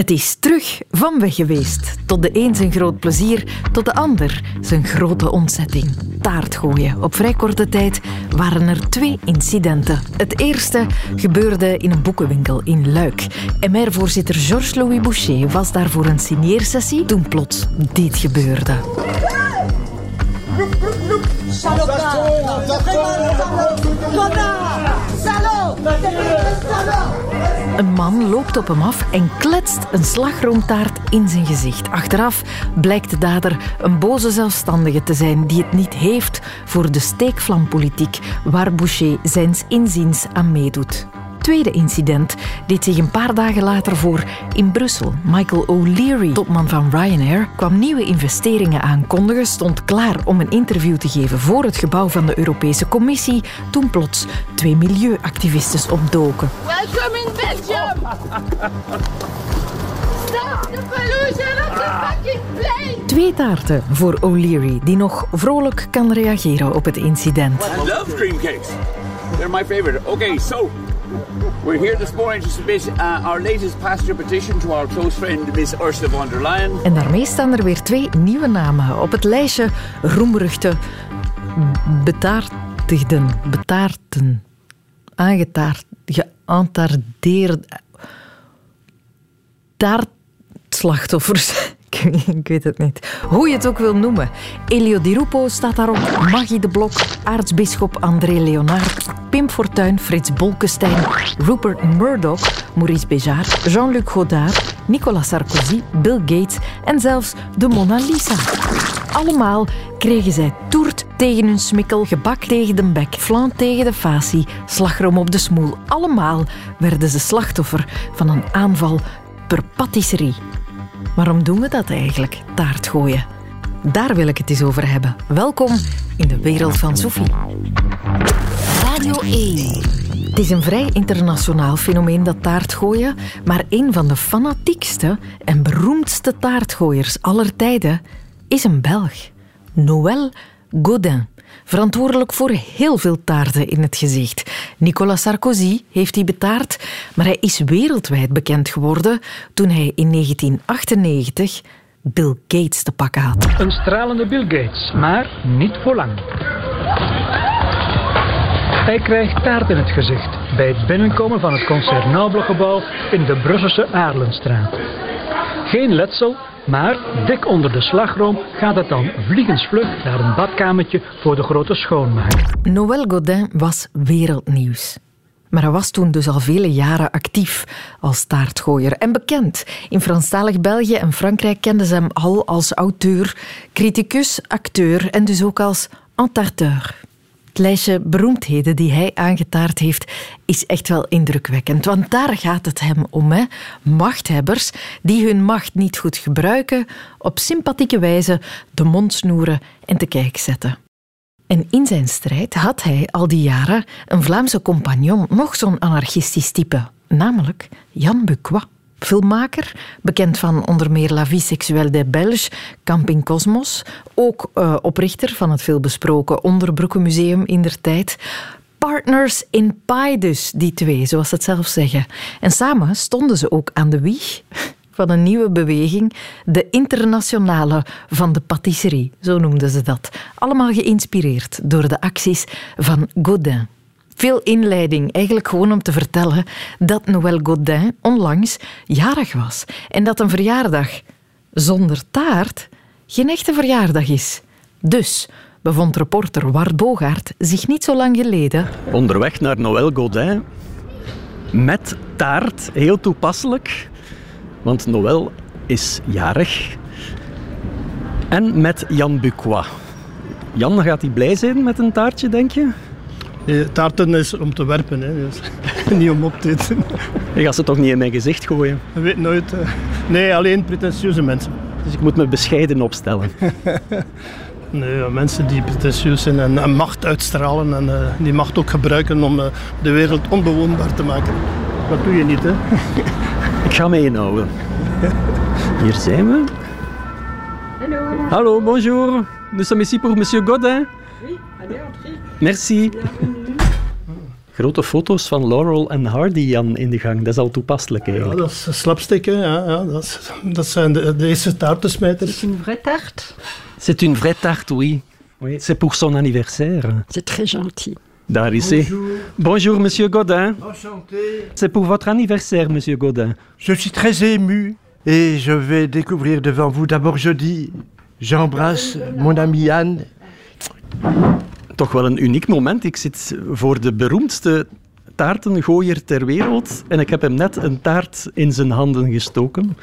Het is terug van weg geweest. Tot de een zijn groot plezier, tot de ander zijn grote ontzetting. Taart gooien. Op vrij korte tijd waren er twee incidenten. Het eerste gebeurde in een boekenwinkel in Luik. MR-voorzitter Georges-Louis Boucher was daar voor een signeersessie toen plots dit gebeurde. Een man loopt op hem af en kletst een slagroomtaart in zijn gezicht. Achteraf blijkt de dader een boze zelfstandige te zijn die het niet heeft voor de steekvlampolitiek waar Boucher zijns inziens aan meedoet tweede incident deed zich een paar dagen later voor in Brussel. Michael O'Leary, topman van Ryanair, kwam nieuwe investeringen aankondigen, stond klaar om een interview te geven voor het gebouw van de Europese Commissie, toen plots twee milieuactivisten opdoken. Welcome in Belgium! Stop the pollution of the fucking plane! Twee taarten voor O'Leary, die nog vrolijk kan reageren op het incident. I love cream cakes. They're my favorite. Okay, so we're here this morning to submit uh, our latest passenger petition to our close friend Miss Ursula von der Leyen. En daarmee staan er weer twee nieuwe namen op het lijstje roemruchte betaartigden, betaarten, aangetaard, geantardeerd, taartslachtoffers. Ik weet het niet. Hoe je het ook wil noemen. Elio Di Rupo staat daarop. Maggie de Blok, aartsbisschop André Leonard, Pim Fortuyn, Frits Bolkestein, Rupert Murdoch, Maurice Béjart, Jean-Luc Godard, Nicolas Sarkozy, Bill Gates en zelfs de Mona Lisa. Allemaal kregen zij toert tegen hun smikkel, gebak tegen de bek, flan tegen de facie, slagroom op de smoel. Allemaal werden ze slachtoffer van een aanval per patisserie. Waarom doen we dat eigenlijk, taart gooien? Daar wil ik het eens over hebben. Welkom in de wereld van Sophie. Radio 1. Het is een vrij internationaal fenomeen, dat taartgooien, maar een van de fanatiekste en beroemdste taartgooiers aller tijden is een Belg, Noël Godin. Verantwoordelijk voor heel veel taarten in het gezicht. Nicolas Sarkozy heeft die betaard, maar hij is wereldwijd bekend geworden toen hij in 1998 Bill Gates te pakken had. Een stralende Bill Gates, maar niet voor lang. Hij krijgt taart in het gezicht bij het binnenkomen van het Concert Nobelgebouw in de Brusselse Aarlenstraat. Geen letsel, maar dik onder de slagroom gaat het dan vliegensvlug naar een badkamertje voor de grote schoonmaak. Noël Godin was wereldnieuws. Maar hij was toen dus al vele jaren actief als taartgooier en bekend. In Franstalig België en Frankrijk kenden ze hem al als auteur, criticus, acteur en dus ook als entarteur. Het lijstje beroemdheden die hij aangetaard heeft is echt wel indrukwekkend. Want daar gaat het hem om. Hè? Machthebbers die hun macht niet goed gebruiken, op sympathieke wijze de mond snoeren en te kijk zetten. En in zijn strijd had hij al die jaren een Vlaamse compagnon, nog zo'n anarchistisch type, namelijk Jan Bucois. Filmmaker, bekend van onder meer La Vie Sexuelle des Belges, Camping Cosmos. Ook uh, oprichter van het veelbesproken Onderbroekenmuseum in der tijd. Partners in pie dus, die twee, zoals ze het zelf zeggen. En samen stonden ze ook aan de wieg van een nieuwe beweging, de Internationale van de Patisserie, zo noemden ze dat. Allemaal geïnspireerd door de acties van Godin. Veel inleiding, eigenlijk gewoon om te vertellen dat Noël Godin onlangs jarig was en dat een verjaardag zonder taart geen echte verjaardag is. Dus bevond reporter Wart Bogaert zich niet zo lang geleden. Onderweg naar Noël Godin met taart, heel toepasselijk. Want Noël is jarig. En met Jan Bucois. Jan, gaat hij blij zijn met een taartje, denk je? Eh, taarten is om te werpen, hè. Dus, niet om op te eten. Je gaat ze toch niet in mijn gezicht gooien? Je weet nooit. Uh, nee, alleen pretentieuze mensen. Dus ik moet me bescheiden opstellen. nee, mensen die pretentieus zijn en, en, macht uitstralen en uh, die macht ook gebruiken om de wereld onbewoonbaar te maken. Dat doe je niet, hè? Ik ga me inhouden. Hier zijn we. Hallo. Hallo, bonjour. Nous sommes ici pour Monsieur Godin. Oui, allez, entrez. Merci. grote foto's van Laurel en Hardy, Jan, in de gang. Dat is al toepasselijk Ja, eigenlijk. dat is slapstikken. Ja, ja, dat, is- dat zijn de, de eerste taartensmijters. Une vraie tarte. C'est une vraie tarte, oui. oui. C'est pour son anniversaire. C'est très gentil. Daar is hij. Bonjour, monsieur Godin. Enchanté. C'est pour votre anniversaire, monsieur Godin. Je suis très ému et je vais découvrir devant vous. D'abord, je dis, j'embrasse mon ami Anne. Toch wel een uniek moment. Ik zit voor de beroemdste taartengooier ter wereld en ik heb hem net een taart in zijn handen gestoken.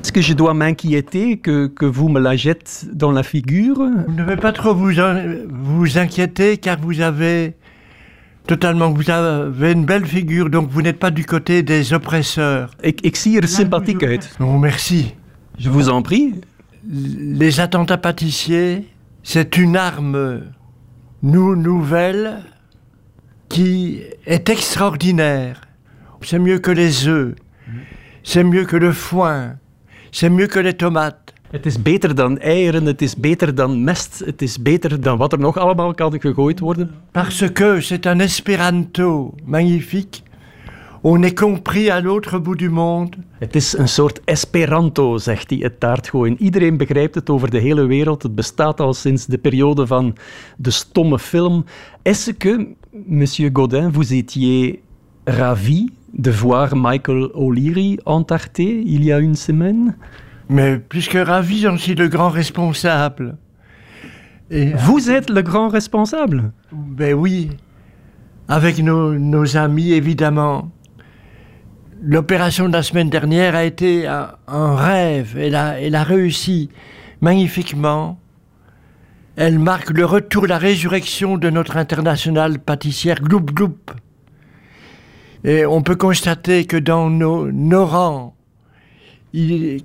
Est-ce que je dois m'inquiéter que, que vous me la jettes dans la figure? Vous ne devez pas trop vous, en- vous inquiéter car vous avez totalement, vous avez une belle figure, donc vous n'êtes pas du côté des oppresseurs. ik, ik zie er sympathiek uit. Non, merci. Je vous en prie. Les attentats pâtissiers, c'est une arme nou- nouvelle qui est extraordinaire. C'est mieux que les œufs, c'est mieux que le foin, c'est mieux que les tomates. Het is beter dan eieren, het is beter dan mest, het is beter dan wat er nog allemaal kan gegooid worden. Parce que c'est un espéranto magnifique. On est compris à l'autre bout du monde. Het is een soort Esperanto, zegt hij, het taartgooien. Iedereen begrijpt het over de hele wereld. Het bestaat al sinds de periode van de stomme film. Est-ce que, monsieur Godin, vous étiez ravi de voir Michael O'Leary entarté il y a une semaine Mais plus que ravi, j'en suis le grand responsable. Et, Vous êtes le grand responsable. ben oui, avec nos, nos amis, évidemment. L'opération de la semaine dernière a été un, rêve. Elle a, elle a réussi magnifiquement. Elle marque le retour, la résurrection de notre internationale pâtissière Gloup Gloup. Et on peut constater que dans nos, nos rangs,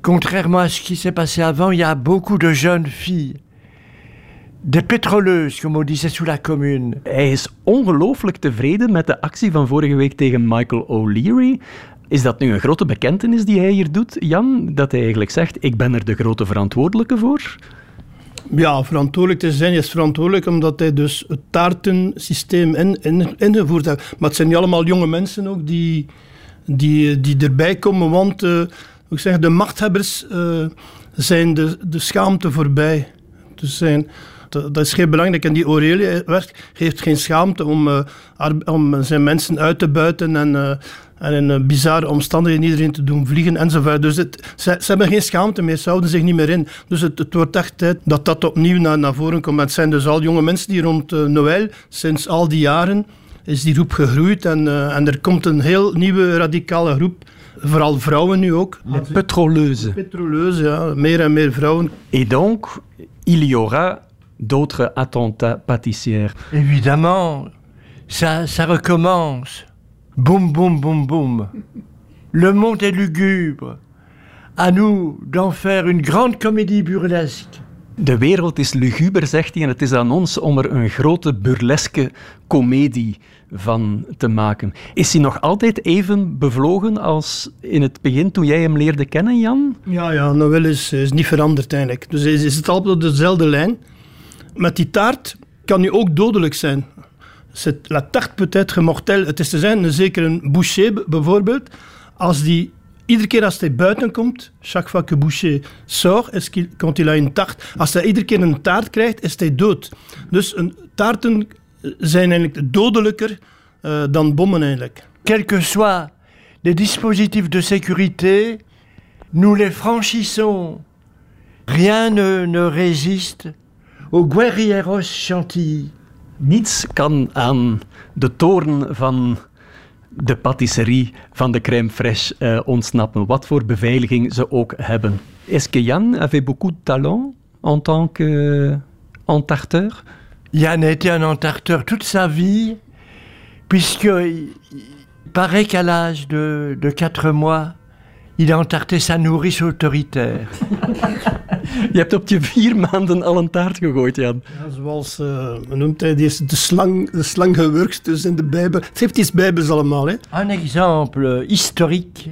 contrairement à ce qui s'est passé avant, il y a beaucoup de jeunes filles. Des pétroleuses, comme on disait sous la commune. Hij is ongelooflijk tevreden met de actie van vorige week tegen Michael O'Leary. Is dat nu een grote bekentenis die hij hier doet, Jan? Dat hij eigenlijk zegt, ik ben er de grote verantwoordelijke voor? Ja, verantwoordelijk te zijn is verantwoordelijk omdat hij dus het taartensysteem in, in, ingevoerd heeft. Maar het zijn niet allemaal jonge mensen ook die, die, die erbij komen, want eh, ik zeg, de machthebbers eh, zijn de, de schaamte voorbij. Dus zijn, dat dat is heel belangrijk. En die Aurelie werkt, heeft geen schaamte om, eh, om zijn mensen uit te buiten en, eh, en in eh, bizarre omstandigheden iedereen te doen vliegen enzovoort. Dus het, ze, ze hebben geen schaamte meer, ze houden zich niet meer in. Dus het, het wordt echt tijd dat dat opnieuw naar, naar voren komt. Het zijn dus al jonge mensen die rond eh, Noël, sinds al die jaren, is die groep gegroeid. En, eh, en er komt een heel nieuwe radicale groep, vooral vrouwen nu ook. Les pétroleuses. Petroleuze, ja, meer en meer vrouwen. Et donc, il y aura d'autres attentats pâtissières. Évidemment, ça, ça recommence. Boum, boum, boum, boum. Le monde est lugubre. À nous d'en faire une grande comédie burlesque. De wereld is luguber, zegt hij, en het is aan ons om er een grote burleske komedie van te maken. Is hij nog altijd even bevlogen als in het begin toen jij hem leerde kennen, Jan? Ja, ja, Noël is, is niet veranderd eigenlijk. Dus hij zit altijd op dezelfde lijn. Met die taart kan nu ook dodelijk zijn. C'est la tarte peut être mortelle. Het is te zijn, zeker een boucher bijvoorbeeld, als die iedere keer als hij buiten komt, chaque fois que boucher sort, est qu'il, quand il a als hij iedere keer een taart krijgt, is hij dood. Dus een, taarten zijn eigenlijk dodelijker eh, dan bommen eigenlijk. Quels que soient les dispositifs de sécurité, nous les franchissons. Rien ne résiste aux guerrieros chantilly. Niets kan aan de toren van de patisserie van de crème fraîche eh, ontsnappen, wat voor beveiliging ze ook hebben. Est-ce que Jan avait beaucoup de talent en tant que entarteur? Yann a été un entarteur toute sa vie, puisqu'il paraît qu'à l'âge de, de 4 mois, il a entarté sa nourrice autoritaire. Je hebt op je vier maanden al een taart gegooid, Jan. Ja, zoals, eh, hoe noemt hij, die is de slang, de slang gewurgd dus in de Bijbel. Het heeft iets Bijbels allemaal, hè. Un exemple historique.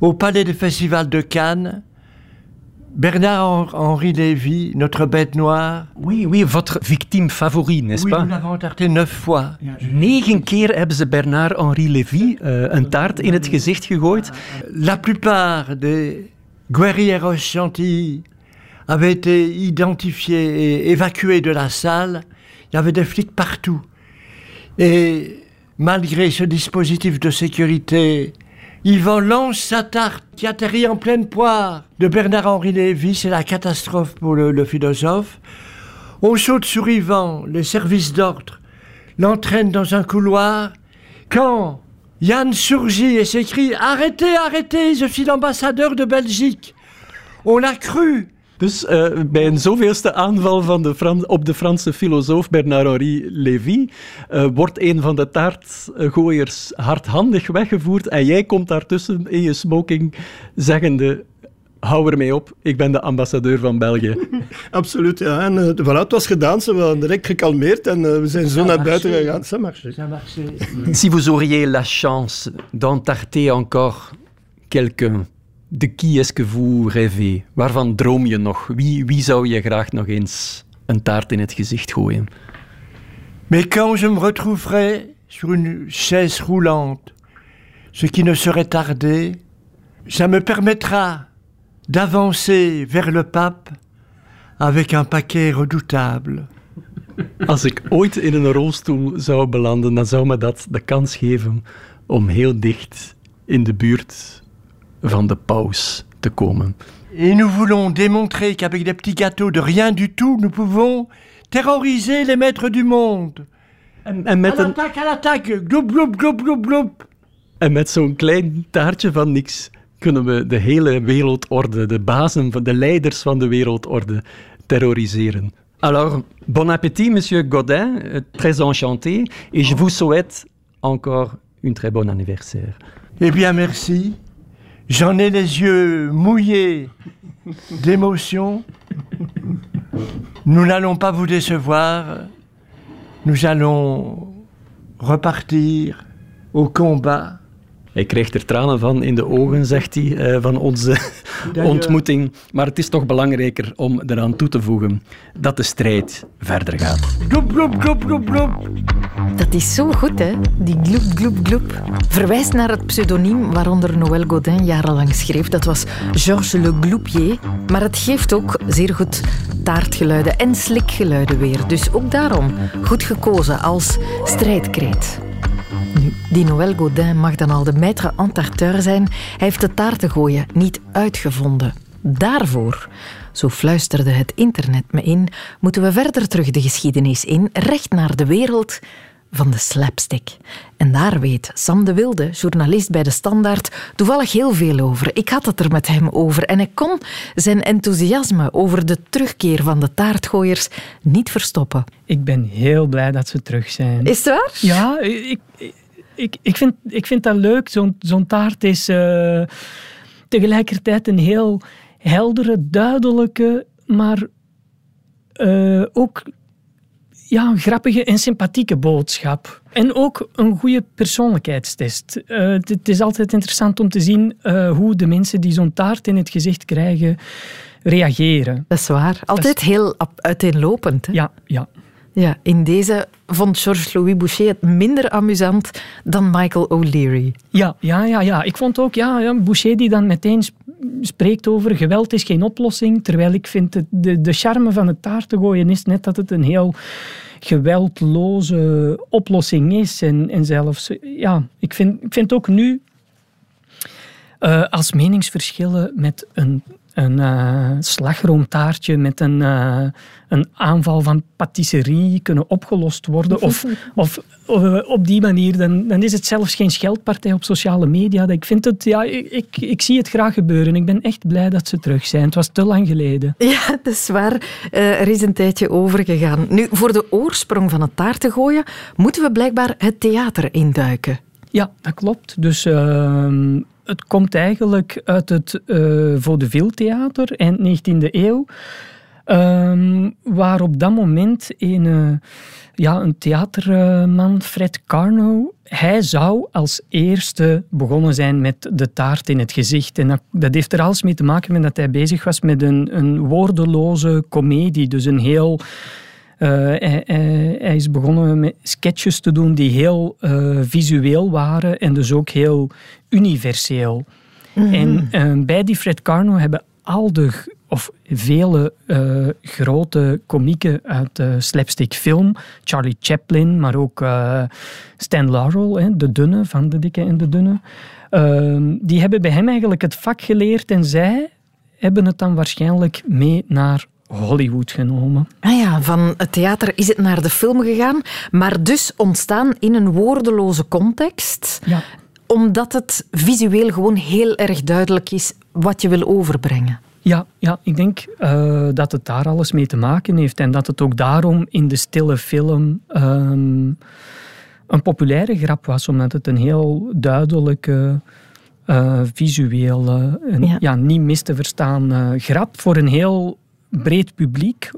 Au Palais des Festivals de Cannes, Bernard-Henri Lévy, notre bête noire. Oui, oui, votre victime favori, n'est-ce Oui, pas? nous l'avons tarté neuf fois. Negen keer hebben ze Bernard-Henri Lévy eh, een taart in het gezicht gegooid. La plupart des guerrieros Chantilly avaient été identifiés et évacués de la salle. Il y avait des flics partout. Et malgré ce dispositif de sécurité, Yvan lance sa tarte qui atterrit en pleine poire de Bernard-Henri Lévy. C'est la catastrophe pour le, le philosophe. On saute sur Yvan, les services d'ordre l'entraînent dans un couloir. Quand Yann surgit et s'écrie Arrêtez, arrêtez, je suis l'ambassadeur de Belgique. On l'a cru. Dus eh, bij een zoveelste aanval van de op de Franse filosoof Bernard-Henri Lévy eh, wordt een van de taartgooiers hardhandig weggevoerd en jij komt daartussen in je smoking zeggende hou ermee op, ik ben de ambassadeur van België. Absoluut, ja. En uh, voilà, het was gedaan, ze waren direct gekalmeerd en uh, we zijn zo naar buiten gegaan. Ça marche. Ça marchait. si vous auriez la chance d'entarter encore quelqu'un, de qui est-ce que vous rêvez? Waarvan droom je nog? Wie, wie zou je graag nog eens een taart in het gezicht gooien? Mais quand je me retrouverai sur une chaise roulante, ce qui ne saurait tarder, ça me permettra d'avancer vers le pape avec un paquet redoutable. Als ik ooit in een rolstoel zou belanden, dan zou me dat de kans geven om heel dicht in de buurt van de paus te komen. Et nous voulons démontrer qu'avec des petits gâteaux de rien du tout, nous pouvons terroriser les maîtres du monde. En, en À met, een, l'attaque, à l'attaque, gloep, gloep, gloep, gloep, gloep. en met zo'n klein taartje van niks kunnen we de hele wereldorde, de bazen, van de leiders van de wereldorde, terroriseren. Alors, bon appétit, monsieur Godin, euh, très enchanté, et je vous souhaite encore une très bonne anniversaire. Eh bien, merci. J'en ai les yeux mouillés d'émotion. Nous n'allons pas vous décevoir. Nous allons repartir au combat. Hij krijgt er tranen van in de ogen, zegt hij, eh, van onze ontmoeting. Maar het is toch belangrijker om eraan toe te voegen dat de strijd verder gaat. Gloep, gloep, gloep, gloep, gloep. Dat is zo goed, hè? Die gloep, gloep, gloep. Verwijst naar het pseudoniem waaronder Noël Godin jarenlang schreef. Dat was Georges Le Gloupier. Maar het geeft ook zeer goed taartgeluiden en slikgeluiden weer. Dus ook daarom goed gekozen als strijdkreet. Die Noël Godin mag dan al de maître en tarteur zijn. Hij heeft de taarten gooien niet uitgevonden. Daarvoor, zo fluisterde het internet me in, moeten we verder terug de geschiedenis in, recht naar de wereld van de slapstick. En daar weet Sam de Wilde, journalist bij de Standaard, toevallig heel veel over. Ik had het er met hem over en hij kon zijn enthousiasme over de terugkeer van de taartgooiers niet verstoppen. Ik ben heel blij dat ze terug zijn. Is het waar? Ja, ik, ik, ik, vind, ik vind dat leuk. Zo'n zo'n taart is eh, tegelijkertijd een heel heldere, duidelijke, maar eh, ook ja, een grappige en sympathieke boodschap. En ook een goede persoonlijkheidstest. Eh, het, is altijd interessant om te zien hoe de mensen die zo'n taart in het gezicht krijgen reageren. Dat is waar. Altijd heel uiteenlopend. Hè? Ja, ja. Ja, in deze vond Georges-Louis Boucher het minder amusant dan Michael O'Leary. Ja, ja, ja, ja. Ik vond ook ja, ja, Boucher die dan meteen sp- spreekt over geweld is geen oplossing. Terwijl ik vind de, de charme van het taartengooien is net dat het een heel geweldloze oplossing is. En, en zelfs, ja, ik vind, ik vind ook nu eh, als meningsverschillen met een, een eh, slagroomtaartje, met een, eh, een aanval van patisserie kunnen opgelost worden. Of, of eh, op die manier, dan, dan is het zelfs geen scheldpartij op sociale media. Ik, vind het, ja, ik, ik, ik zie het graag gebeuren. Ik ben echt blij dat ze terug zijn. Het was te lang geleden. Ja, dat is waar. Er is een tijdje overgegaan. Nu, voor de oorsprong van het taartengooien moeten we blijkbaar het theater induiken. Ja, dat klopt. Dus ehm, het komt eigenlijk uit het uh, vaudeville theater eind 19e eeuw. Ehm, waar op dat moment een, eh, ja, een theaterman, Fred Carno, hij zou als eerste begonnen zijn met de taart in het gezicht. En dat, heeft er alles mee te maken met dat hij bezig was met een, een woordeloze komedie. Dus een heel... Uh, hij, hij, is begonnen met sketches te doen die heel uh, visueel waren en dus ook heel universeel. Mm -hmm. En uh, bij die Fred Carno hebben al de of vele uh, grote komieken uit de slapstick film. Charlie Chaplin, maar ook uh, Stan Laurel, hè, de dunne van de dikke en de dunne. Uh, die hebben bij hem eigenlijk het vak geleerd en zij hebben het dan waarschijnlijk mee naar Hollywood genomen. Ah ja, van het theater is het naar de film gegaan, maar dus ontstaan in een woordeloze context. Ja. Omdat het visueel gewoon heel erg duidelijk is wat je wil overbrengen. Ja, ja ik denk uh, dat het daar alles mee te maken heeft. En dat het ook daarom in de stille film um, een populaire grap was. Omdat het een heel duidelijke, uh, visuele, en, ja. ja. niet mis te verstaan uh, grap voor een heel breed publiek.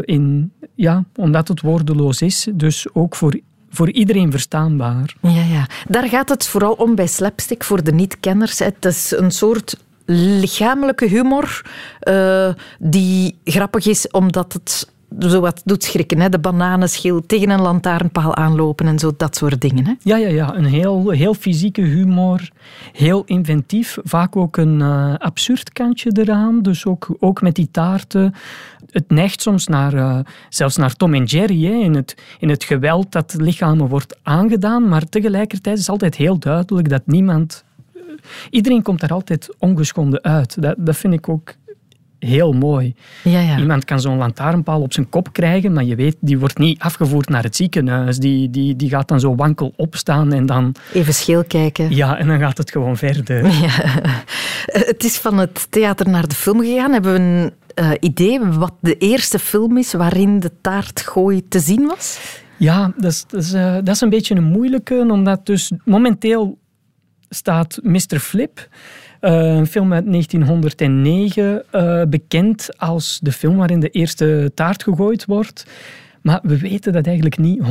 in, ja, omdat het woordeloos is. Dus ook voor voor iedereen verstaanbaar. Ja, ja, daar gaat het vooral om bij slapstick voor de niet-kenners. Het is een soort lichamelijke humor uh, die grappig is omdat het zo wat doet schrikken. Hè? De bananenschil tegen een lantaarnpaal aanlopen en zo, dat soort dingen. Hè? Ja, ja, ja. Een heel, heel fysieke humor. Heel inventief. Vaak ook een uh, absurd kantje eraan. Dus ook, ook met die taarten. Het neigt soms naar, uh, zelfs naar Tom en Jerry. Hè? In, het, in het geweld dat lichamen wordt aangedaan. Maar tegelijkertijd is altijd heel duidelijk dat niemand iedereen komt daar altijd ongeschonden uit. Dat, dat vind ik ook heel mooi. Ja, ja. Iemand kan zo'n lantaarnpaal op zijn kop krijgen, maar je weet, die wordt niet afgevoerd naar het ziekenhuis. Die, die, die gaat dan zo wankel opstaan en dan... Even scheel kijken. Ja, en dan gaat het gewoon verder. Ja. Het is van het theater naar de film gegaan. Hebben we een uh, idee wat de eerste film is waarin de taartgooi te zien was? Ja, dat is, dat is, uh, dat is een beetje een moeilijke, omdat dus momenteel staat Mr. Flip. Uh, een film uit 1909, uh, bekend als de film waarin de eerste taart gegooid wordt. Maar we weten dat eigenlijk niet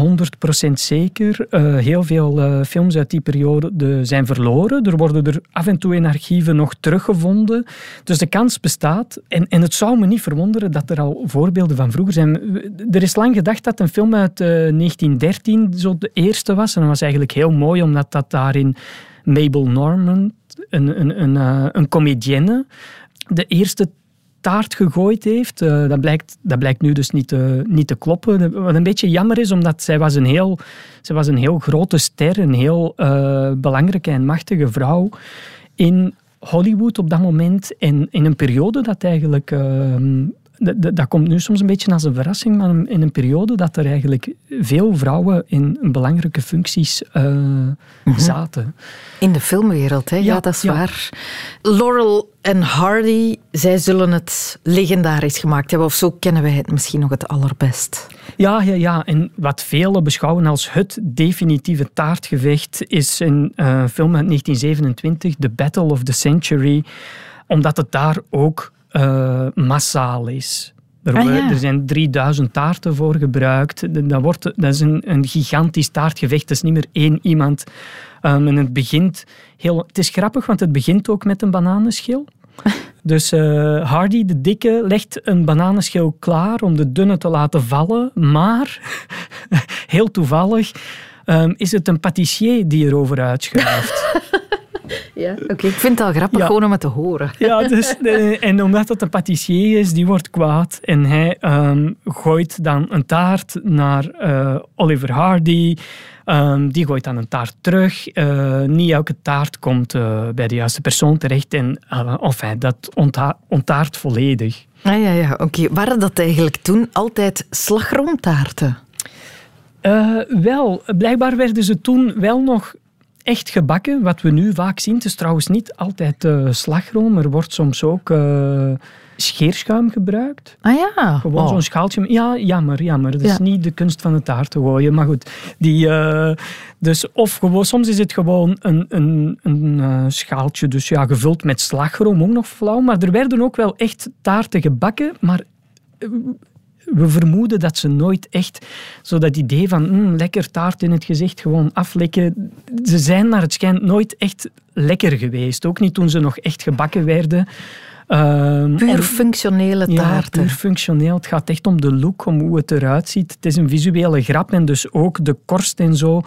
100% zeker. Uh, heel veel films uit die periode de, zijn verloren. Er worden er af en toe in archieven nog teruggevonden. Dus de kans bestaat. En, en het zou me niet verwonderen dat er al voorbeelden van vroeger zijn. Er is lang gedacht dat een film uit 1913 zo de eerste was. En dat was eigenlijk heel mooi, omdat dat daarin Mabel Normand, een, een, een, een comedienne, de eerste taart gegooid heeft. Uh, dat, blijkt, dat blijkt nu dus niet te, niet te kloppen. Wat een beetje jammer is, omdat zij was een heel, zij was een heel grote ster, een heel uh, belangrijke en machtige vrouw in Hollywood op dat moment. En in een periode dat eigenlijk dat, dat, komt nu soms een beetje als een verrassing, maar in een periode dat er eigenlijk veel vrouwen in belangrijke functies uh, mm -hmm. zaten. In de filmwereld, hè? Ja, ja dat is ja. waar. Laurel en Hardy, zij zullen het legendarisch gemaakt hebben, of zo kennen wij het misschien nog het allerbest. Ja, ja, ja. En wat velen beschouwen als het definitieve taartgevecht is een uh, film uit 1927, The Battle of the Century, omdat het daar ook uh, massaal is. Er, ah, ja. er, zijn 3000 taarten voor gebruikt. Dat, wordt, dat is een, een gigantisch taartgevecht. Dat is niet meer één iemand. Um, en het begint heel... Het is grappig, want het begint ook met een bananenschil. Dus uh, Hardy, de dikke, legt een bananenschil klaar om de dunne te laten vallen. Maar, heel toevallig, um, is het een patissier die erover uitschuift. Ja, oké. Okay. Ik vind het al grappig ja. gewoon om het te horen. Ja, dus, en omdat het een patissier is, die wordt kwaad. En hij um, gooit dan een taart naar uh, Oliver Hardy. Um, die gooit dan een taart terug. Uh, niet elke taart komt uh, bij de juiste persoon terecht. En enfin, dat onta ontaart volledig. Ah, ja, ja, oké. Okay. Waren dat eigenlijk toen altijd slagroomtaarten? wel, blijkbaar werden ze toen wel nog echt gebakken, wat we nu vaak zien. Het is trouwens niet altijd uh, slagroom. Er wordt soms ook uh, scheerschuim gebruikt. Ah ja. Gewoon oh. zo'n schaaltje. Ja, jammer, jammer. Dat ja. is niet de kunst van de taart te gooien. Maar goed, die, uh, dus of gewoon, soms is het gewoon een, een, een schaaltje, dus ja, gevuld met slagroom, ook nog flauw. Maar er werden ook wel echt taarten gebakken, maar we vermoeden dat ze nooit echt zo dat idee van mm, lekker taart in het gezicht gewoon aflekken. Ze zijn naar het schijnt nooit echt lekker geweest. Ook niet toen ze nog echt gebakken werden. Um, puur functionele taarten. Ja, puur functioneel. Het gaat echt om de look, om hoe het eruit ziet. Het is een visuele grap en dus ook de korst en zo.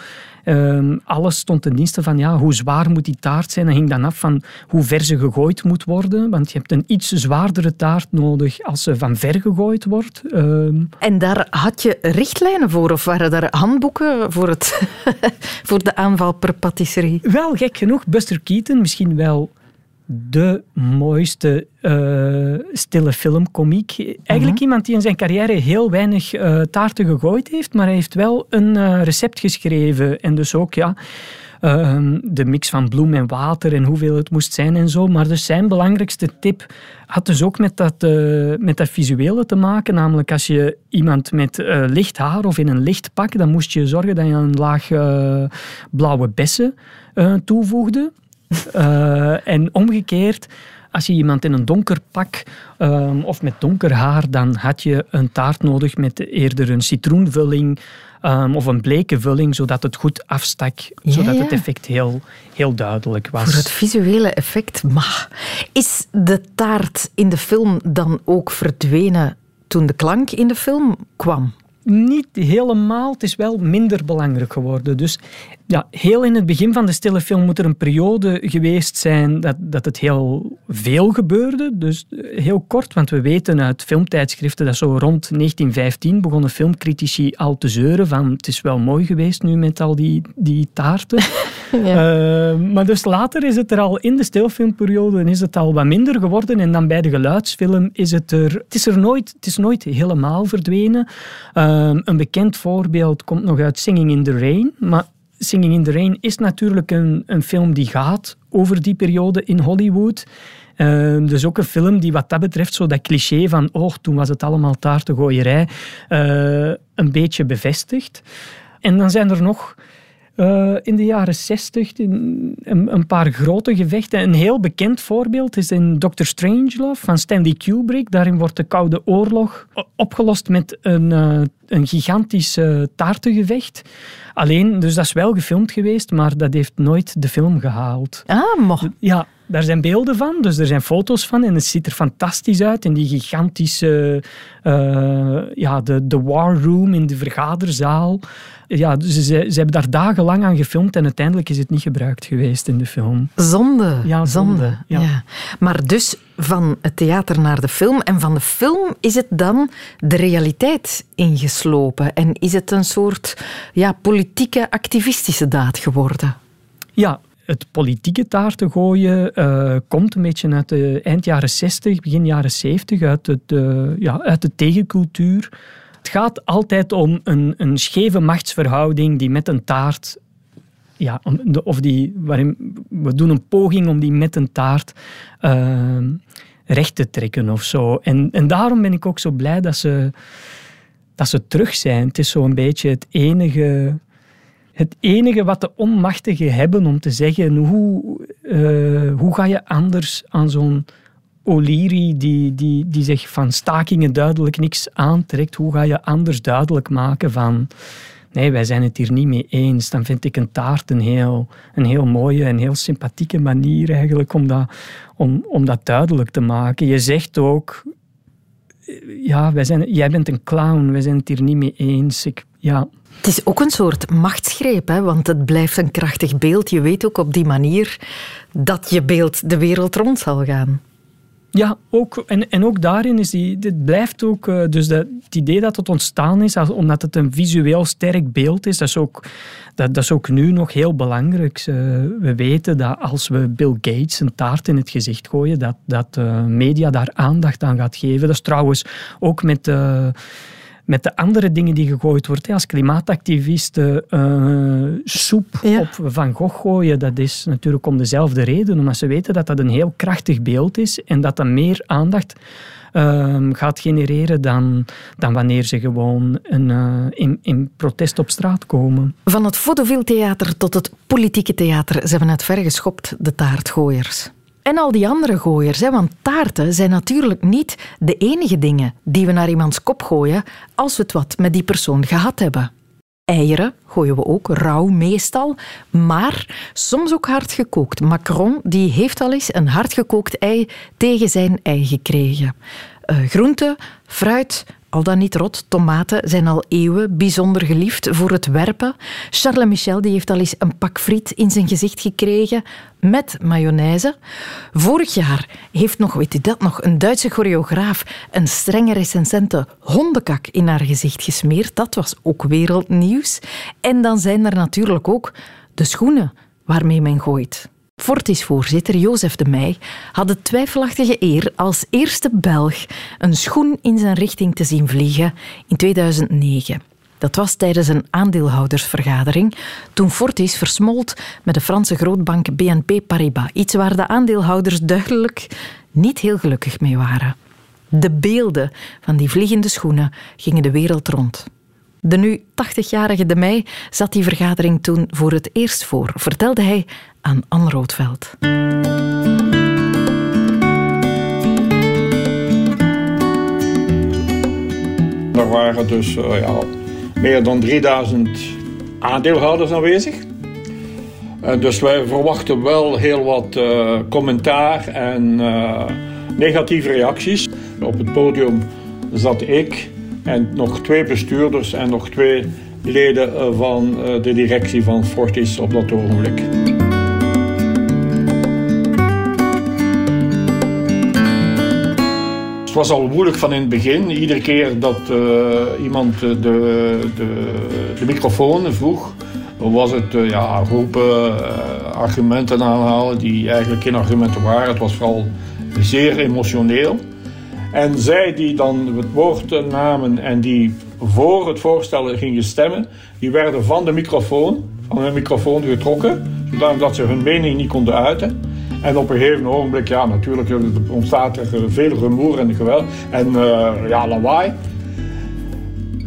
Um, alles stond ten dienste van ja, hoe zwaar moet die taart zijn. Dat hing dan af van hoe ver ze gegooid moet worden. Want je hebt een iets zwaardere taart nodig als ze van ver gegooid wordt. Um, en daar had je richtlijnen voor? Of waren daar handboeken voor, het voor de aanval per patisserie? Wel, gek genoeg. Buster Keaton, misschien wel de mooiste uh, stille filmkomiek. Eigenlijk mhm. iemand die in zijn carrière heel weinig uh, taarten gegooid heeft, maar hij heeft wel een uh, recept geschreven. En dus ook ja, ehm, de mix van bloem en water en hoeveel het moest zijn en zo. Maar dus zijn belangrijkste tip had dus ook met dat, met dat visuele te maken. Namelijk als je iemand met licht haar of in een licht pak, dan moest je zorgen dat je een laag blauwe bessen toevoegde. Uh, en omgekeerd, als je iemand in een donker pak uh, of met donker haar, dan had je een taart nodig met eerder een citroenvulling um, of een bleke vulling, zodat het goed afstak, ja, zodat ja. het effect heel, heel duidelijk was. Voor het visuele effect, maar is de taart in de film dan ook verdwenen toen de klank in de film kwam? Niet helemaal, het is wel minder belangrijk geworden. Dus ja, heel in het begin van de stille film moet er een periode geweest zijn dat, dat het heel veel gebeurde. Dus heel kort, want we weten uit filmtijdschriften dat zo rond 1915 begonnen filmcritici al te zeuren van het is wel mooi geweest nu met al die, die taarten. ja. uh, maar dus later is het er al in de stilfilmperiode is het al wat minder geworden en dan bij de geluidsfilm is het er... Het is er nooit, het is nooit helemaal verdwenen. Uh, een bekend voorbeeld komt nog uit Singing in the Rain, maar Singing in the Rain is natuurlijk een, een film die gaat over die periode in Hollywood. Uh, dus ook een film die wat dat betreft zo dat cliché van oh, toen was het allemaal taartengooierij uh, een beetje bevestigt. En dan zijn er nog uh, in de jaren 60 een, een, paar grote gevechten. Een heel bekend voorbeeld is in Doctor Strangelove van Stanley Kubrick. Daarin wordt de Koude Oorlog opgelost met een, uh, een gigantisch uh, taartengevecht. Alleen, dus dat is wel gefilmd geweest, maar dat heeft nooit de film gehaald. Ah, mocht. Ja, daar zijn beelden van, dus er zijn foto's van en het ziet er fantastisch uit in die gigantische, uh, ja, de, de war room in de vergaderzaal. Ja, dus ze, ze hebben daar dagenlang aan gefilmd en uiteindelijk is het niet gebruikt geweest in de film. Zonde. Ja, zonde. Ja. ja. Maar dus van het theater naar de film en van de film is het dan de realiteit ingeslopen en is het een soort ja, politieke activistische daad geworden? Ja, het politieke taarten gooien uh, komt een beetje uit de eind jaren 60, begin jaren 70, uit, het, uh, ja, uit de tegencultuur. Het gaat altijd om een, een scheve machtsverhouding die met een taart ja, of die, waarin we doen een poging om die met een taart uh, recht te trekken of zo. En, en daarom ben ik ook zo blij dat ze, dat ze terug zijn. Het is zo'n beetje het enige het enige wat de onmachtigen hebben om te zeggen hoe, uh, hoe ga je anders aan zo'n O'Leary die, die, die zich van stakingen duidelijk niks aantrekt, hoe ga je anders duidelijk maken van nee, wij zijn het hier niet mee eens, dan vind ik een taart een heel, een heel mooie en heel sympathieke manier eigenlijk om dat, om, om dat duidelijk te maken. Je zegt ook, ja, wij zijn, jij bent een clown, wij zijn het hier niet mee eens. Ik, ja, het is ook een soort machtsgreep, hè? want het blijft een krachtig beeld. Je weet ook op die manier dat je beeld de wereld rond zal gaan. Ja, ook, en, en ook daarin is die, dit blijft ook, uh, dus dat, het idee dat het ontstaan is, omdat het een visueel sterk beeld is, dat is ook, dat, dat is ook nu nog heel belangrijk. Uh, we weten dat als we Bill Gates een taart in het gezicht gooien, dat, dat uh, media daar aandacht aan gaat geven. Dat is trouwens ook met met de andere dingen die gegooid worden. Als klimaatactivisten uh, soep op Van Gogh gooien, dat is natuurlijk om dezelfde reden. Omdat ze weten dat dat een heel krachtig beeld is en dat dat meer aandacht uh, gaat genereren dan, dan wanneer ze gewoon een, uh, in, in protest op straat komen. Van het vaudeville theater tot het politieke theater. Ze hebben het ver geschopt, de taartgooiers. En al die andere gooiers, hè, want taarten zijn natuurlijk niet de enige dingen die we naar iemands kop gooien als we het wat met die persoon gehad hebben. Eieren gooien we ook, rauw meestal, maar soms ook hard gekookt. Macron die heeft al eens een hardgekookt ei tegen zijn ei gekregen. Uh, groente, fruit, al dan niet rot, tomaten zijn al eeuwen bijzonder geliefd voor het werpen. Charles Michel die heeft al eens een pak friet in zijn gezicht gekregen met mayonaise. Vorig jaar heeft nog, weet u dat nog, een Duitse choreograaf een strenge recensente hondenkak in haar gezicht gesmeerd. Dat was ook wereldnieuws. En dan zijn er natuurlijk ook de schoenen waarmee men gooit. Fortis-voorzitter Jozef de Meij had de twijfelachtige eer als eerste Belg een schoen in zijn richting te zien vliegen in 2009. Dat was tijdens een aandeelhoudersvergadering toen Fortis versmolt met de Franse grootbank BNP Paribas. Iets waar de aandeelhouders duidelijk niet heel gelukkig mee waren. De beelden van die vliegende schoenen gingen de wereld rond. De nu 80-jarige De Meij zat die vergadering toen voor het eerst voor, vertelde hij aan Anne Roodveld. Er waren dus uh, ja, meer dan 3000 aandeelhouders aanwezig. Uh, dus wij verwachten wel heel wat uh, commentaar en negatieve reacties. Op het podium zat ik en nog twee bestuurders en nog twee leden van de directie van Fortis op dat ogenblik. Het was al moeilijk van in het begin. Iedere keer dat uh, iemand de, de, de, microfoon vroeg, was het uh, ja, roepen, argumenten aanhalen die eigenlijk geen argumenten waren. Het was vooral zeer emotioneel. En zij die dan het woord namen en die voor het voorstel gingen stemmen, die werden van de microfoon, van hun microfoon getrokken, zodat ze hun mening niet konden uiten. En op een gegeven ogenblik, ja, natuurlijk ontstaat er veel rumoer en geweld en uh, ja, lawaai.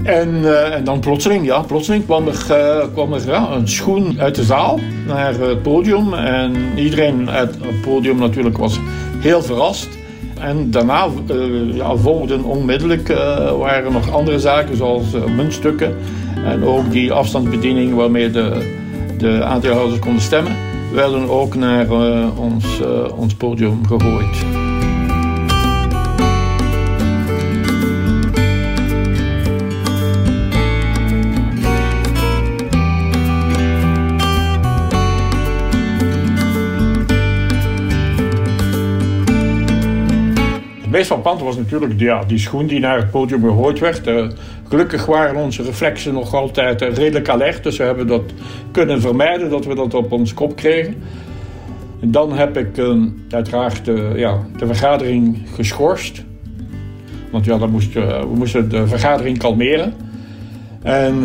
En, uh, en dan plotseling, ja, plotseling kwam er, uh, kwam er ja, een schoen uit de zaal naar het podium. En iedereen uit het podium natuurlijk was heel verrast. En daarna uh, ja, volgden onmiddellijk waren er nog andere zaken zoals muntstukken. En ook die afstandsbediening waarmee de, de aandeelhouders konden stemmen werden ook naar uh, ons, uh, ons podium gegooid. Meest frappante was natuurlijk ja, die schoen die naar het podium gegooid werd. Uh, gelukkig waren onze reflexen nog altijd uh, redelijk alert. Dus we hebben dat kunnen vermijden, dat we dat op ons kop kregen. En dan heb ik uh, uiteraard ja, de vergadering geschorst. Want ja, dan moest, we moesten de vergadering kalmeren. En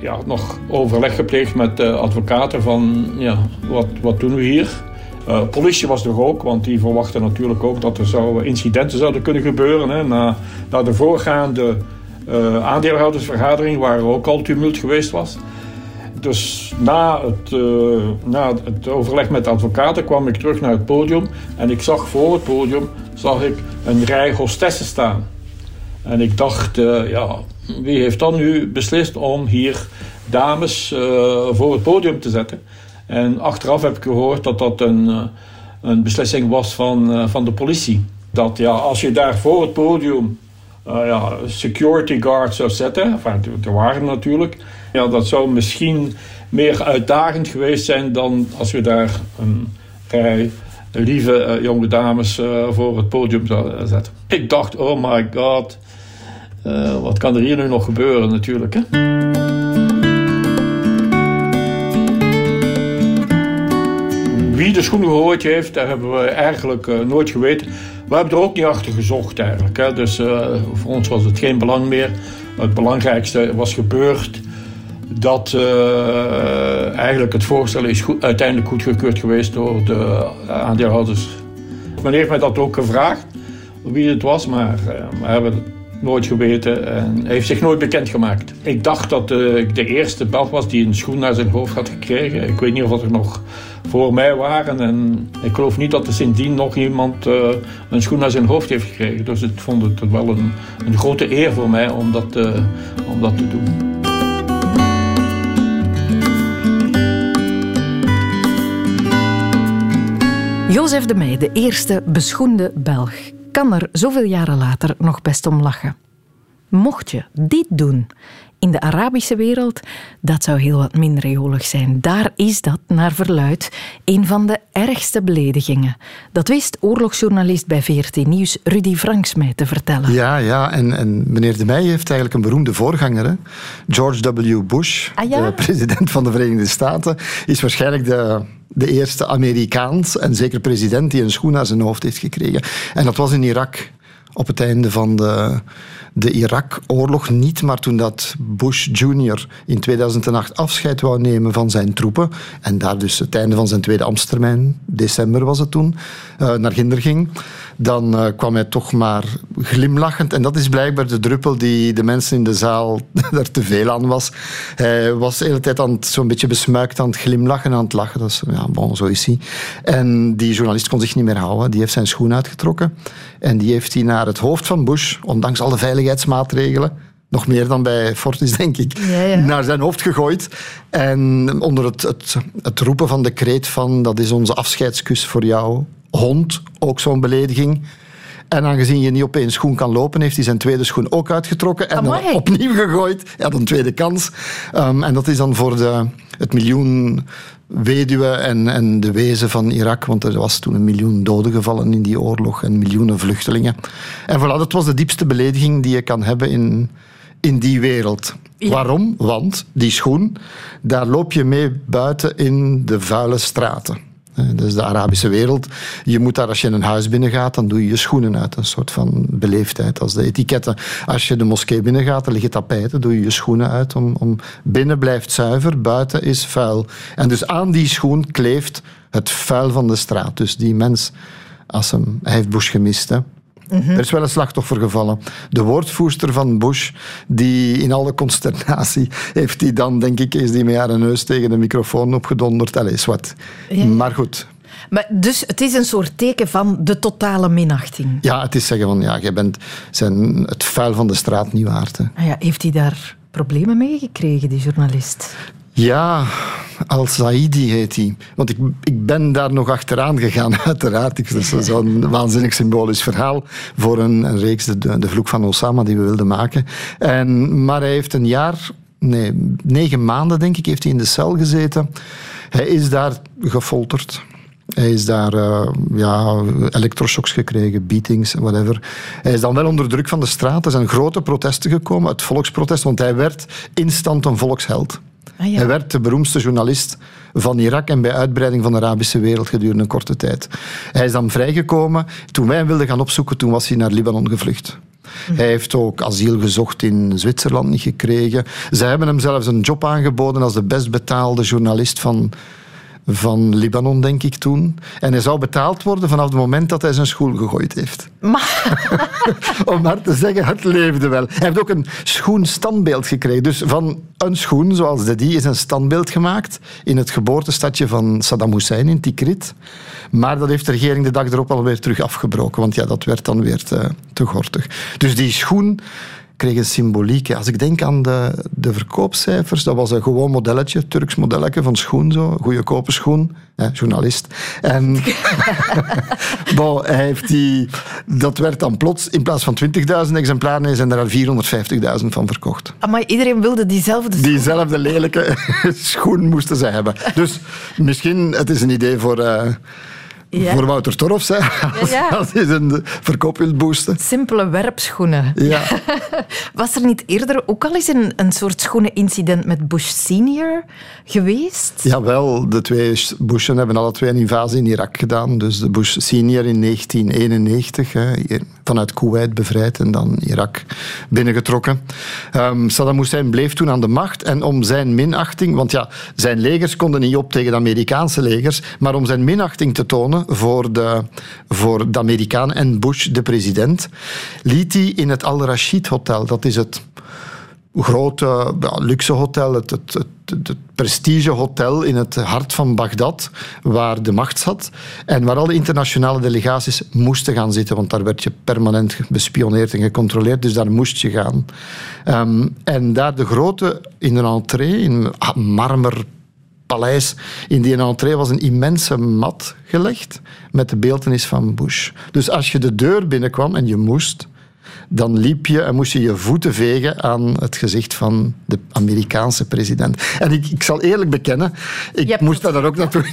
ja, nog overleg gepleegd met de advocaten van ja, wat, wat doen we hier? Uh, politie was er ook, want die verwachten natuurlijk ook dat er zou, incidenten zouden kunnen gebeuren. Hè. Na, na de voorgaande uh, aandeelhoudersvergadering, waar er ook al tumult geweest was. Dus na het, na het overleg met de advocaten kwam ik terug naar het podium. En ik zag voor het podium zag ik een rij hostessen staan. En ik dacht, ja, wie heeft dan nu beslist om hier dames voor het podium te zetten? En achteraf heb ik gehoord dat dat een, eh, een beslissing was van, eh, van de politie. Dat ja, als je daar voor het podium uh, ja, security guards zou zetten, enfin, er waren natuurlijk, ja, dat zou misschien meer uitdagend geweest zijn dan als we daar een rij lieve jonge dames voor het podium zouden zetten. Ik dacht, oh my god, wat kan er hier nu nog gebeuren natuurlijk. Hè? Wie de schoen gegooid heeft, daar hebben we eigenlijk uh, nooit geweten. We hebben er ook niet achter gezocht eigenlijk. Hè. Dus uh, voor ons was het geen belang meer. Het belangrijkste was gebeurd dat uh, eigenlijk het voorstel is goed, uiteindelijk goedgekeurd geweest door de aandeelhouders. Men heeft mij dat ook gevraagd, wie het was, maar we hebben nooit geweten. En heeft zich nooit bekendgemaakt. Ik dacht dat uh, ik de eerste Belg was die een schoen naar zijn hoofd had gekregen. Ik weet niet of er nog voor mij waren. En ik geloof niet dat er sindsdien nog iemand uh, een schoen naar zijn hoofd heeft gekregen. Dus ik vond het wel een, een grote eer voor mij om dat, uh, om dat te doen. Jozef de Meij, de eerste beschoende Belg, kan er zoveel jaren later nog best om lachen. Mocht je dit doen in de Arabische wereld, dat zou heel wat minder jolig zijn. Daar is dat, naar verluid, een van de ergste beledigingen. Dat wist oorlogsjournalist bij VRT Nieuws Rudy Franks mij te vertellen. Ja, ja en, en meneer De Meij heeft eigenlijk een beroemde voorganger. Hè? George W. Bush, ah, ja? de president van de Verenigde Staten, is waarschijnlijk de de eerste Amerikaans en zeker president die een schoen naar zijn hoofd heeft gekregen. En dat was in Irak op het einde van de, de Irak-oorlog niet, maar toen dat Bush Jr. in 2008 afscheid wou nemen van zijn troepen en daar dus het einde van zijn tweede ambtstermijn, december was het toen, uh, naar Ginder ging, dan uh, kwam hij toch maar glimlachend. En dat is blijkbaar de druppel die de mensen in de zaal er te veel aan was. Hij was de hele tijd zo'n beetje besmuikt aan het glimlachen, aan het lachen. Dat is, ja, bon, zo is hij. En die journalist kon zich niet meer houden. Die heeft zijn schoen uitgetrokken. En die heeft hij naar het hoofd van Bush, ondanks alle veiligheidsmaatregelen, nog meer dan bij Fortis, denk ik, ja, ja. naar zijn hoofd gegooid. En onder het, het, het roepen van de kreet van dat is onze afscheidskus voor jou, hond, ook zo'n belediging. En aangezien je niet op één schoen kan lopen, heeft hij zijn tweede schoen ook uitgetrokken en dan opnieuw gegooid. Hij had een tweede kans. Um, en dat is dan voor de, het miljoen weduwen en, en de wezen van Irak, want er was toen een miljoen doden gevallen in die oorlog en miljoenen vluchtelingen. En voilà, dat was de diepste belediging die je kan hebben in, in die wereld. Ja. Waarom? Want die schoen, daar loop je mee buiten in de vuile straten. Dat is de Arabische wereld. Je moet daar, als je een huis binnengaat, dan doe je je schoenen uit. Een soort van beleefdheid als de etiketten. Als je de moskee binnengaat, er liggen tapijten, doe je je schoenen uit. Om, om, binnen blijft zuiver, buiten is vuil. En dus aan die schoen kleeft het vuil van de straat. Dus die mens, als hem, hij heeft Bush gemist, hè. Er is wel een slachtoffer gevallen. De woordvoerster van Bush, die in alle consternatie heeft die dan, denk ik, is die met haar neus tegen de microfoon opgedonderd. Allee, wat. Ja. Maar goed. Maar dus het is een soort teken van de totale minachting. Ja, het is zeggen van, ja, jij bent zijn, het vuil van de straat niet waard. Hè. Ah ja, heeft hij daar problemen mee gekregen, die journalist? Ja, Al-Saidi heet hij. Want ik, ik ben daar nog achteraan gegaan, uiteraard. Dat is zo'n waanzinnig symbolisch verhaal voor een, een reeks, de, de Vloek van Osama, die we wilden maken. En, maar hij heeft een jaar, nee, negen maanden denk ik, heeft hij in de cel gezeten. Hij is daar gefolterd. Hij is daar uh, ja, elektroshocks gekregen, beatings, whatever. Hij is dan wel onder druk van de straat. Er zijn grote protesten gekomen, het volksprotest, want hij werd instant een volksheld. Ah, ja. Hij werd de beroemdste journalist van Irak en bij uitbreiding van de Arabische wereld gedurende een korte tijd. Hij is dan vrijgekomen. Toen wij hem wilden gaan opzoeken, toen was hij naar Libanon gevlucht. Hij heeft ook asiel gezocht in Zwitserland niet gekregen. Ze hebben hem zelfs een job aangeboden als de best betaalde journalist van, van Libanon, denk ik toen. En hij zou betaald worden vanaf het moment dat hij zijn schoen gegooid heeft. Om maar te zeggen, het leefde wel. Hij heeft ook een schoenstandbeeld gekregen. Dus van een schoen, zoals de die, is een standbeeld gemaakt in het geboortestadje van Saddam Hussein in Tikrit. Maar dat heeft de regering de dag erop alweer terug afgebroken, want ja, dat werd dan weer te, te gortig. Dus die schoen kreeg een symboliek. Als ik denk aan de, de verkoopcijfers, dat was een gewoon modelletje, Turks modelletje van schoen, zo, goede kopen schoen, hè, journalist. En bon, hij heeft die, dat werd dan plots, in plaats van 20.000 exemplaren, zijn er al 450.000 van verkocht. Maar iedereen wilde diezelfde schoen. Diezelfde lelijke schoen moesten ze hebben. Dus misschien, het is een idee voor... Uh, Ja. Voor Wouter Torfs, hè, als, Ja. als hij zijn verkoop wil boosten. Simpele werpschoenen. Ja. Was er niet eerder ook al eens een, een soort schoenenincident met Bush senior geweest? Jawel, de twee Bushen hebben alle twee een invasie in Irak gedaan. Dus de Bush senior in 1991, hè, vanuit Kuwait bevrijd en dan Irak binnengetrokken. Um, Saddam Hussein bleef toen aan de macht en om zijn minachting, want ja, zijn legers konden niet op tegen de Amerikaanse legers, maar om zijn minachting te tonen voor de, voor de Amerikanen en Bush, de president, liet hij in het Al-Rashid Hotel, dat is het grote luxe hotel, het, het, het, in het hart van Bagdad, waar de macht zat en waar alle internationale delegaties moesten gaan zitten, want daar werd je permanent bespioneerd en gecontroleerd, dus daar moest je gaan. Um, en daar de grote, in een entree, in een marmer paleis. In die entree was een immense mat gelegd met de beeldenis van Bush. Dus als je de deur binnenkwam en je moest, dan liep je en moest je je voeten vegen aan het gezicht van de Amerikaanse president. En ik, ik zal eerlijk bekennen, ik moest daar ook naartoe.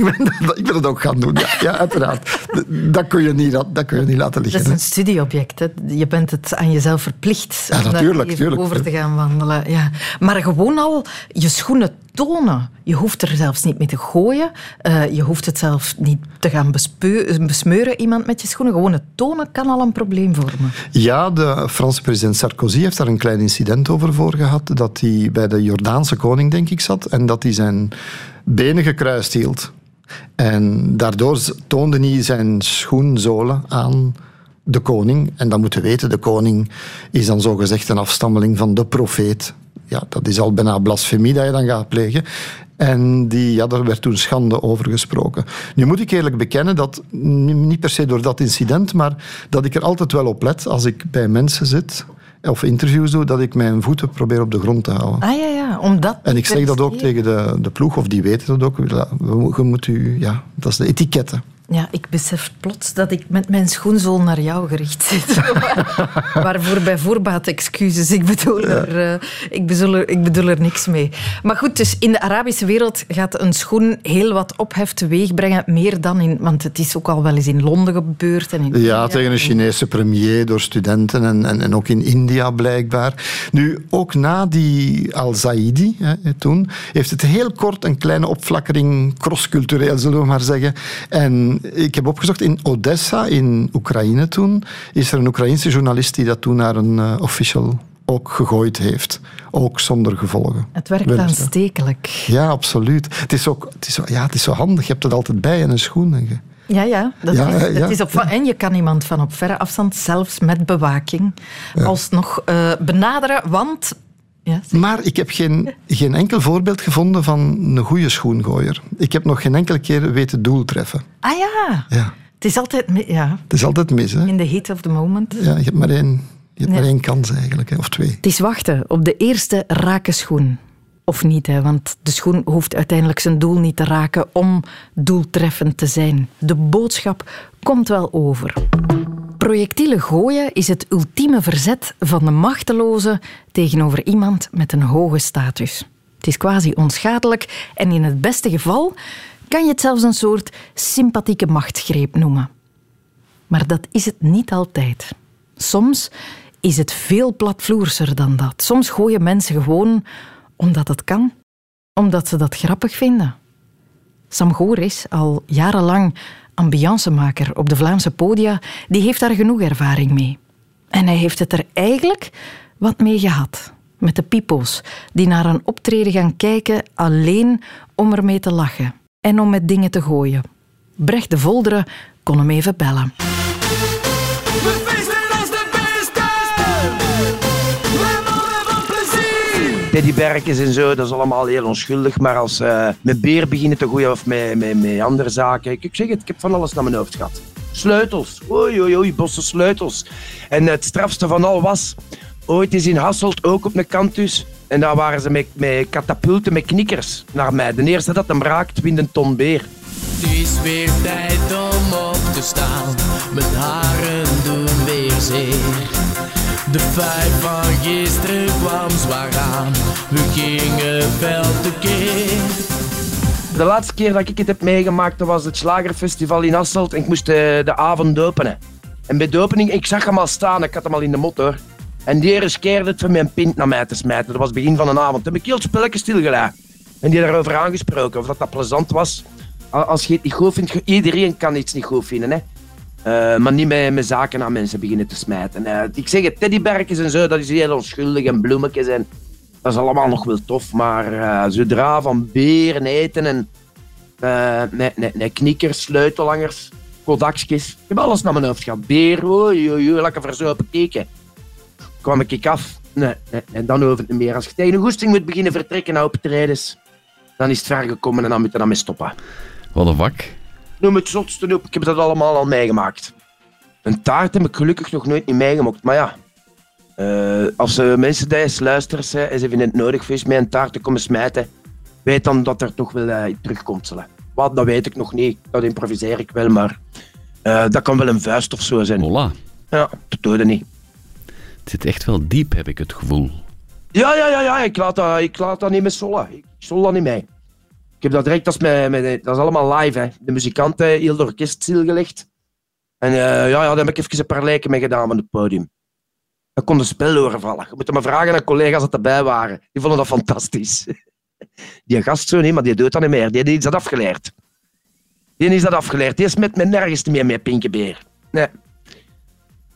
Ik wil het ook gaan doen, ja, ja uiteraard. Dat kun, je niet, dat kun je niet laten liggen. Dat is een studieobject. Hè. Je bent het aan jezelf verplicht ja, om natuurlijk, daar over te gaan wandelen. Ja. Maar gewoon al je schoenen tonen. Je hoeft er zelfs niet mee te gooien. Uh, je hoeft het zelf niet te gaan besmeuren, iemand met je schoenen. Gewoon het tonen kan al een probleem vormen. Ja, de Franse president Sarkozy heeft daar een klein incident over voor gehad. Dat hij bij de Jordaanse koning, denk ik, zat. En dat hij zijn benen gekruist hield. En daardoor toonde hij zijn schoenzolen aan de koning. En dan moeten we weten, de koning is dan zogezegd een afstammeling van de profeet ja, dat is al bijna blasfemie dat je dan gaat plegen. En die, ja, daar werd toen schande over gesproken. Nu moet ik eerlijk bekennen dat, niet per se door dat incident, maar dat ik er altijd wel op let als ik bij mensen zit of interviews doe, dat ik mijn voeten probeer op de grond te houden. Ah ja, ja, omdat... En ik zeg dat ook tegen de, de ploeg, of die weten dat ook. Je moet u, ja, dat is de etiketten. Ja, ik besef plots dat ik met mijn schoenzool naar jou gericht zit. Waarvoor bij voorbaat excuses. Ik bedoel, er, uh, ik, bedoel er, ik bedoel er niks mee. Maar goed, dus in de Arabische wereld gaat een schoen heel wat ophef teweeg brengen. Meer dan in... Want het is ook al wel eens in Londen gebeurd. En in ja, tegen een Chinese premier door studenten en, en, en ook in India blijkbaar. Nu, ook na die Al-Zaidi toen, heeft het heel kort een kleine opflakkering crosscultureel, zullen we maar zeggen. En ik heb opgezocht, in Odessa, in Oekraïne toen, is er een Oekraïnse journalist die dat toen naar een uh, official ook gegooid heeft. Ook zonder gevolgen. Het werkt aanstekelijk. Ja, absoluut. Het is, ook, het, is zo, ja, het is zo handig. Je hebt het altijd bij in een schoen. Ja, ja, dat ja, is, ja, is op, en je kan iemand van op verre afstand, zelfs met bewaking, alsnog uh, benaderen. Want ja, maar ik heb geen, geen enkel voorbeeld gevonden van een goede schoengooier. Ik heb nog geen enkele keer weten doel treffen. Ah ja. ja. Het is altijd, ja. Het is altijd mis. Hè? In the heat of the moment. Ja, je hebt maar één, je hebt maar één kans eigenlijk, hè, of twee. Het is wachten op de eerste rake schoen. Of niet, hè, want de schoen hoeft uiteindelijk zijn doel niet te raken om doeltreffend te zijn. De boodschap komt wel over. Projectielen gooien is het ultieme verzet van de machteloze tegenover iemand met een hoge status. Het is quasi onschadelijk en in het beste geval kan je het zelfs een soort sympathieke machtsgreep noemen. Maar dat is het niet altijd. Soms is het veel platvloerser dan dat. Soms gooien mensen gewoon omdat het kan, omdat ze dat grappig vinden. Sam Goris, al jarenlang ambiancemaker op de Vlaamse podia, die heeft daar genoeg ervaring mee. En hij heeft het er eigenlijk wat mee gehad. Met de pipo's, die naar een optreden gaan kijken alleen om ermee te lachen. En om met dingen te gooien. Brecht de Volderen kon hem even bellen. Teddyberkjes en zo, dat is allemaal heel onschuldig. Maar als uh, met beer beginnen te gooien of met, met, met andere zaken. Ik zeg het, ik heb van alles naar mijn hoofd gehad. Sleutels, oei oei oei, bosse sleutels. En het strafste van al was, ooit is in Hasselt ook op een kantus. En daar waren ze met, met katapulten, met knikkers naar mij. De eerste dat hem raakt, wint een ton beer. Het is weer tijd om op te staan, met haren doen weer zeer. De vijf van gisteren kwam zwaar aan. We gingen veel te keer. De laatste keer dat ik het heb meegemaakt, was het Slagerfestival in Asselt. En ik moest de, eh, de avond openen. En bij de opening, ik zag hem al staan. Ik had hem al in de motor. En die riskeerde het van mijn pint naar mij te smijten. Dat was het begin van een avond. Toen heb ik heel het spelletje. En die daarover aangesproken, of dat dat plezant was. Als je het niet goed vindt, iedereen kan iets niet goed vinden. Hè? Eh, maar niet met, met zaken aan mensen beginnen te smijten. Eh, ik zeg het, teddyberkjes en zo, dat is heel onschuldig en bloemetjes en dat is allemaal nog wel tof. Maar eh, zodra van beren eten en nee, nee, nee, knikkers, sleutelhangers, kodakjes. Ik heb alles naar mijn hoofd gehad. Beer, oei, lekker verzopen keken. Kwam ik af. Nee, nee, nee, dan hoeft het niet meer. Als je tegen een goesting moet beginnen vertrekken naar optredens, dan is het ver gekomen en dan moet je daarmee stoppen. Wat een vak. Noem het zotste op, ik heb dat allemaal al meegemaakt. Een taart heb ik gelukkig nog nooit niet meegemaakt, maar ja. eh, als eh, mensen die eens luisteren hè, en ze vinden het nodig voor eens met een taart te komen smijten, weet dan dat er toch wel iets terugkomt. zullen. Wat, dat weet ik nog niet. Dat improviseer ik wel, maar dat kan wel een vuist of zo zijn. Voilà. Ja, dat doe je niet. Het zit echt wel diep, heb ik het gevoel. Ja, ja, ja, ja. Ik, laat dat, ik laat dat niet met sollen. Ik dat niet mee. Ik heb dat direct, dat is, dat is allemaal live. Hè. De muzikanten, heel het orkest stilgelegd. En eh, ja, ja, daar heb ik even een paar lijken mee gedaan op het podium. Dan kon de spel horen vallen. Je moet maar vragen aan collega's dat erbij waren. Die vonden dat fantastisch. Die gast zo niet, maar die doet dat niet meer. Die, die is dat afgeleerd. Die is dat afgeleerd. Die is met me nergens meer met Pinkebeer. Nee.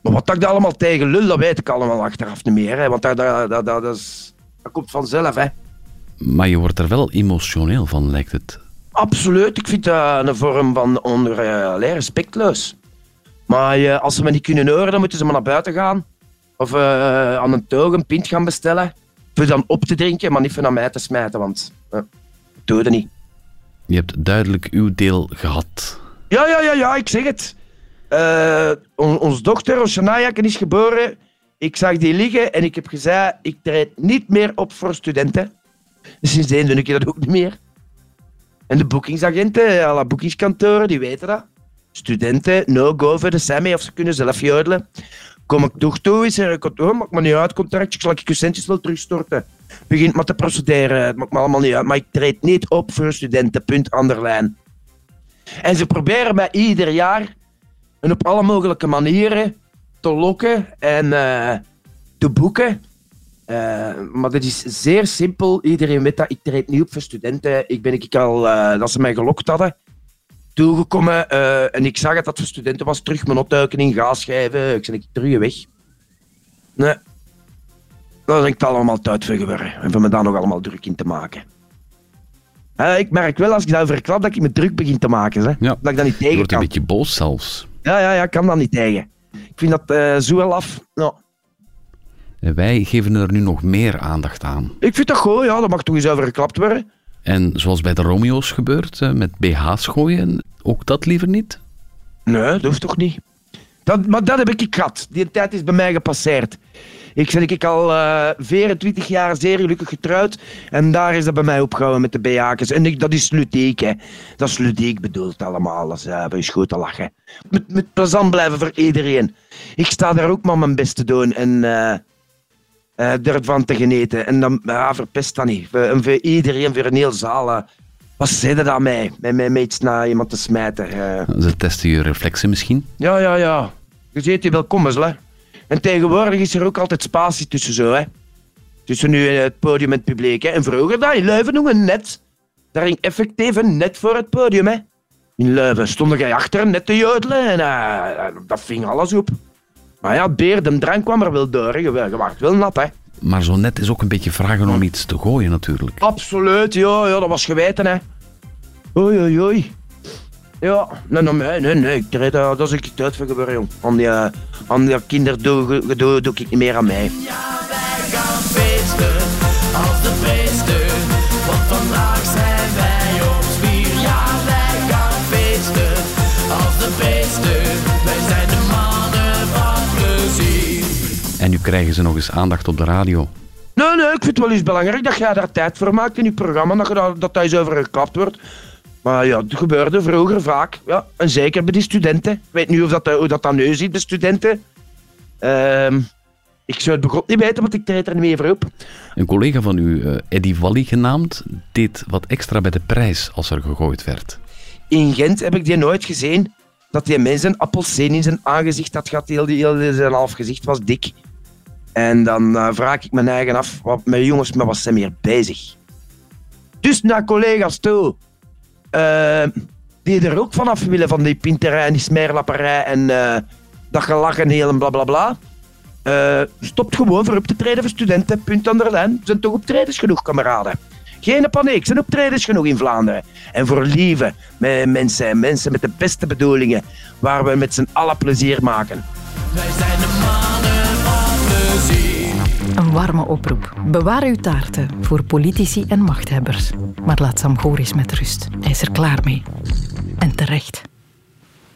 Maar wat ik daar allemaal tegen lul, dat weet ik allemaal achteraf niet meer. Hè. Want dat, dat, dat, dat, dat, is, dat komt vanzelf. Hè. Maar je wordt er wel emotioneel van, lijkt het. Absoluut. Ik vind dat een vorm van onder, eh, respectloos. Maar eh, als ze me niet kunnen horen, dan moeten ze maar naar buiten gaan. Of eh, aan een toog een pint gaan bestellen. Voor dan op te drinken, maar niet voor naar mij te smijten. Want eh, dat doe je niet. Je hebt duidelijk uw deel gehad. Ja, ja, ja, ja, ik zeg het. Eh, on- ons dochter, is geboren. Ik zag die liggen en ik heb gezegd, ik treed niet meer op voor studenten. Sindsdien doe ik dat ook niet meer. En de boekingsagenten, alle boekingskantoren, die weten dat. Studenten, no go voor de semi of ze kunnen zelf jodelen. Kom ik toch toe, is er een kantoor, maakt me niet uit, contractje, zal ik je centjes wel terugstorten. Begint maar te procederen, het maakt me allemaal niet uit. Maar ik treed niet op voor studenten, punt, anderlijn. En ze proberen mij ieder jaar en op alle mogelijke manieren te lokken en eh, te boeken. Eh, maar dat is zeer simpel. Iedereen weet dat. Ik treed niet op voor studenten. Ik ben ik al, eh, dat ze mij gelokt hadden, toegekomen. eh, en ik zag het dat voor studenten was. Terug mijn opduiken in gaasschijven. Ik zei, ik terug weg. Nee. Daar is ik allemaal tijd voor geworden. En voor me daar nog allemaal druk in te maken. Ik merk wel als ik dat verklap dat ik me druk begin te maken. Hè? Ja. Dat ik dat niet Je tegen wordt een kan. beetje boos zelfs. Ja, ja, ja, ik kan dat niet tegen. Ik vind dat zo wel af. Ja. En wij geven er nu nog meer aandacht aan. Ik vind dat goed, ja, dat mag toch eens over geklapt worden. En zoals bij de Romeo's gebeurt, eh, met BH's gooien, ook dat liever niet? Nee, dat hoeft toch niet. Dat, maar dat heb ik gehad. Die tijd is bij mij gepasseerd. Ik ben ik al eh 24 jaar zeer gelukkig getrouwd. En daar is dat bij mij opgehouden met de BH'kes. En ik, dat is ludiek, hè. Dat is ludiek bedoeld allemaal. Dat is, uh, is goed te lachen. Het moet plezant blijven voor iedereen. Ik sta daar ook maar mijn best te doen. En eh eh, ervan te genieten. En dan ja, verpest dat niet. Voor, en voor iedereen, voor een heel zaal. eh, wat zei dat aan mij? Met, met, met iets naar iemand te smijten. eh. Ze testen je reflexen misschien. Ja, ja, ja. Je ziet je welkom is, hè. En tegenwoordig is er ook altijd spatie tussen zo, hè. Tussen nu het podium en het publiek, hè. En vroeger, daar in Leuven nog een net. Daar ging effectief een net voor het podium, hè. In Leuven stond jij achter een net te jodelen en eh, dat ving alles op. Maar ja, beer, de drank kwam er wel door, hè. Je, je werd wel nat, hè. Maar zo net is ook een beetje vragen om iets te gooien natuurlijk. Absoluut, ja, ja, dat was geweten, hè. Oei, oei, oei. Ja, nee, nee, nee, nee. Ik treed, uh, dat is ik tijd voor gebeuren, jong. Aan die, uh, aan die kinderdoe doe, doe ik niet meer aan mij. feesten krijgen ze nog eens aandacht op de radio. Nee, nee, ik vind het wel eens belangrijk dat jij daar tijd voor maakt in je programma. Dat, je daar, dat daar eens over geklapt wordt. Maar ja, het gebeurde vroeger vaak. Ja, en zeker bij die studenten. Ik weet niet of dat, hoe dat dan nu ziet bij studenten. Ehm, ik zou het begot niet weten, want ik treed er niet meer voor op. Een collega van u, eh, Eddie Valli genaamd, deed wat extra bij de prijs als er gegooid werd. In Gent heb ik die nooit gezien. Dat die mens een appelsteen in zijn aangezicht had gehad. Heel, heel zijn half gezicht was dik. En dan eh, vraag ik mijn eigen af, wat, mijn jongens, met wat zijn meer bezig? Dus naar collega's toe. Eh, die er ook vanaf willen van die pinterij en die smerlapperij en eh, dat gelach en heel en bla bla stopt gewoon voor op te treden voor studenten. Punt aan de zijn toch optredens genoeg, kameraden. Geen paniek, zijn optredens genoeg in Vlaanderen. En voor lieve met mensen en mensen met de beste bedoelingen, waar we met z'n allen plezier maken. Wij zijn de mannen. Een warme oproep. Bewaar uw taarten voor politici en machthebbers. Maar laat Sam Goris met rust. Hij is er klaar mee. En terecht.